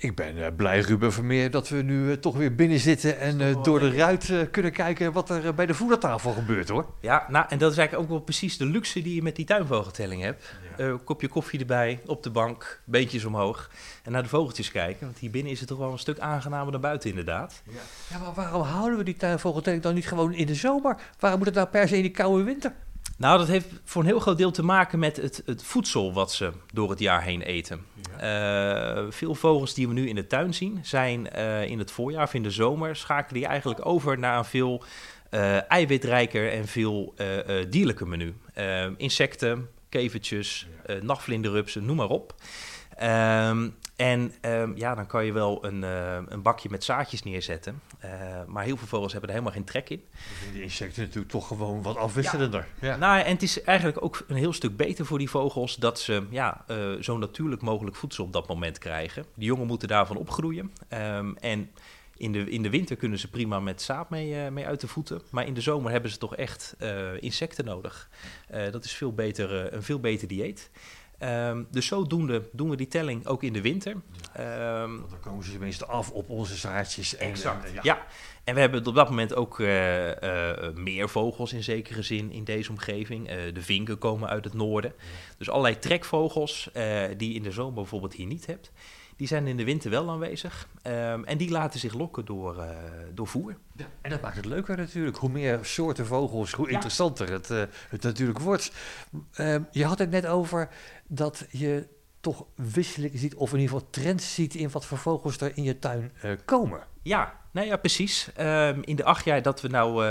Ik ben eh, blij, Ruben Vermeer, dat we nu eh, toch weer binnen zitten en eh, door de ruit kunnen kijken wat er bij de voedertafel gebeurt hoor. Ja, nou, en dat is eigenlijk ook wel precies de luxe die je met die tuinvogeltelling hebt. Eh, kopje koffie erbij, op de bank, beentjes omhoog en naar de vogeltjes kijken. Want hier binnen is het toch wel een stuk aangenamer dan buiten inderdaad. Ja, maar waarom houden we die tuinvogeltelling dan niet gewoon in de zomer? Waarom moet het nou per se in die koude winter? Nou, dat heeft voor een heel groot deel te maken met het, het voedsel wat ze door het jaar heen eten. Eh, veel vogels die we nu in de tuin zien, zijn eh, in het voorjaar of in de zomer, schakelen die eigenlijk over naar een veel eh, eiwitrijker en veel dierlijker menu. Insecten, kevertjes, nachtvlinderrupsen, noem maar op. Ehm, en ehm, ja, dan kan je wel een, eh, een bakje met zaadjes neerzetten. Eh, maar heel veel vogels hebben er helemaal geen trek in. Die insecten natuurlijk toch gewoon wat afwisselender. Ja. Nou, en het is eigenlijk ook een heel stuk beter voor die vogels dat ze ja, eh, zo natuurlijk mogelijk voedsel op dat moment krijgen. De jongen moeten daarvan opgroeien. Ehm, en in de, in de winter kunnen ze prima met zaad mee, mee uit de voeten. Maar in de zomer hebben ze toch echt insecten nodig. Dat is veel beter, een veel beter dieet. Ehm, dus zodoende doen we die telling ook in de winter. Ehm, Want dan komen ze tenminste af op onze zaadjes. En, Exact. en, ja. en we hebben op dat moment ook eh, eh, meer vogels in zekere zin in deze omgeving. Eh, de vinken komen uit het noorden. Dus allerlei trekvogels eh, die je in de zomer bijvoorbeeld hier niet hebt. Die zijn in de winter wel aanwezig. Ehm, en die laten zich lokken door, eh, door voer. Ja, en dat maakt het leuker natuurlijk. Hoe meer soorten vogels, hoe Ja. interessanter het, eh, het natuurlijk wordt. Ehm, je had het net over dat je toch wisselingen ziet, of in ieder geval trends ziet in wat voor vogels er in je tuin eh, komen. Ja, nou ja, precies. Ehm, in de acht jaar dat we nou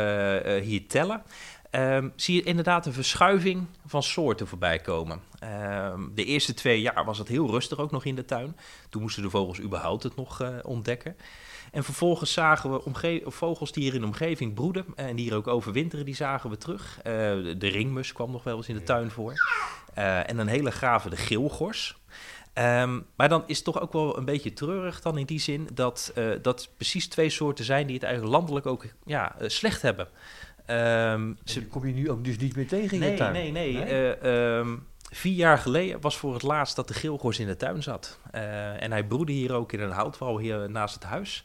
hier tellen, ehm, zie je inderdaad een verschuiving van soorten voorbij komen. Ehm, de eerste twee jaar was het heel rustig ook nog in de tuin. Toen moesten de vogels überhaupt het nog eh, ontdekken. En vervolgens zagen we vogels die hier in de omgeving broeden en die hier ook overwinteren, die zagen we terug. Eh, de, de ringmus kwam nog wel eens in de tuin voor. Eh, en een hele gave, de geelgors. Ehm, maar dan is het toch ook wel een beetje treurig dan in die zin dat dat precies twee soorten zijn die het eigenlijk landelijk ook ja, slecht hebben. Ehm, Ze kom je nu ook dus niet meer tegen in je nee, tuin. nee, nee, Eh, ehm, vier jaar geleden was voor het laatst dat de geelgors in de tuin zat. Eh, en hij broedde hier ook in een houtwal hier naast het huis.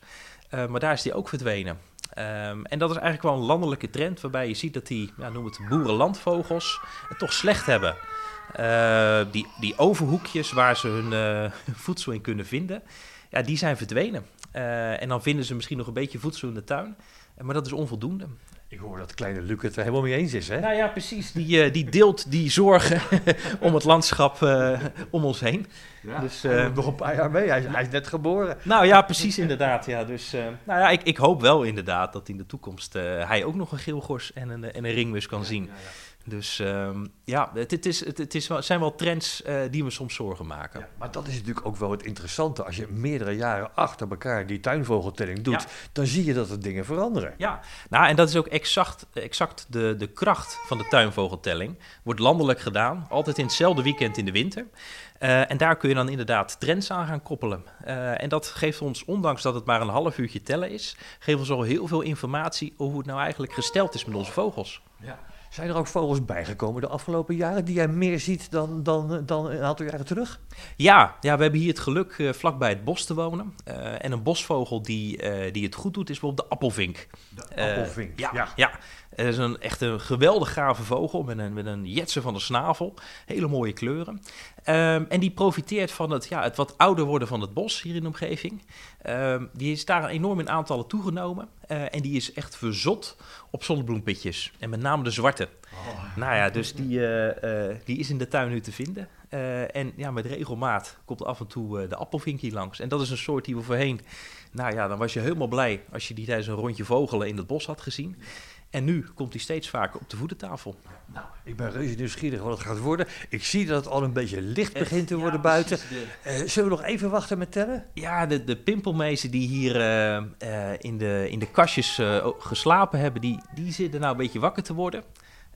Eh, maar daar is hij ook verdwenen. Ehm, en dat is eigenlijk wel een landelijke trend waarbij je ziet dat die, ja, noem het boerenlandvogels, het toch slecht hebben. Die, die overhoekjes waar ze hun voedsel in kunnen vinden, ja, die zijn verdwenen. En dan vinden ze misschien nog een beetje voedsel in de tuin, maar dat is onvoldoende. Ik hoor dat kleine Luc het er helemaal mee eens is, hè? Nou ja, precies. Die, eh, die deelt die zorgen om het landschap eh, om ons heen. Ja, dus, hij eh, nog een paar jaar mee. Hij, is- hij is net geboren. Nou ja, precies inderdaad. Ja. Dus eh, nou ja, ik, ik hoop wel inderdaad dat in de toekomst eh, hij ook nog een geelgors en een, en een ringmus kan zien. Dus ehm, ja, het, het, is, het, het is wel, zijn wel trends eh, die me soms zorgen maken. Ja, maar dat is natuurlijk ook wel het interessante. Als je meerdere jaren achter elkaar die tuinvogeltelling doet, Ja. dan zie je dat er dingen veranderen. Ja, nou en dat is ook exact, exact de, de kracht van de tuinvogeltelling. Wordt landelijk gedaan, altijd in hetzelfde weekend in de winter. Eh, en daar kun je dan inderdaad trends aan gaan koppelen. Eh, en dat geeft ons, ondanks dat het maar een half uurtje tellen is, geeft ons al heel veel informatie over hoe het nou eigenlijk gesteld is met onze vogels. Zijn er ook vogels bijgekomen de afgelopen jaren die jij meer ziet dan, dan, dan een aantal jaren terug? Ja, ja, we hebben hier het geluk eh, vlakbij het bos te wonen. Eh, en een bosvogel die, eh, die het goed doet is bijvoorbeeld de appelvink. De appelvink. Ja, ja. ja. Het is een, echt een geweldig gave vogel met een, met een jetsen van de snavel. Hele mooie kleuren. Ehm, en die profiteert van het, ja, het wat ouder worden van het bos hier in de omgeving. Ehm, die is daar enorm in aantallen toegenomen. Eh, en die is echt verzot op zonnebloempitjes. En met name de zwarte. Nou ja, dus die, eh, eh, die is in de tuin nu te vinden. En ja, met regelmaat komt af en toe de appelvink hier langs. En dat is een soort die we voorheen... Nou ja, dan was je helemaal blij als je die tijdens een rondje vogelen in het bos had gezien. En nu komt hij steeds vaker op de voedertafel. Nou, ik ben reuze nieuwsgierig wat het gaat worden. Ik zie dat het al een beetje licht begint te Ja, worden buiten. de- Eh, zullen we nog even wachten met tellen? Ja, de, de pimpelmezen die hier eh, eh, in, de, in de kastjes geslapen hebben, die, die zitten nou een beetje wakker te worden.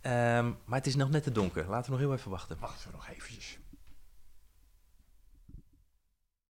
Ehm, maar het is nog net te donker. Laten we nog heel even wachten. Wachten we nog eventjes.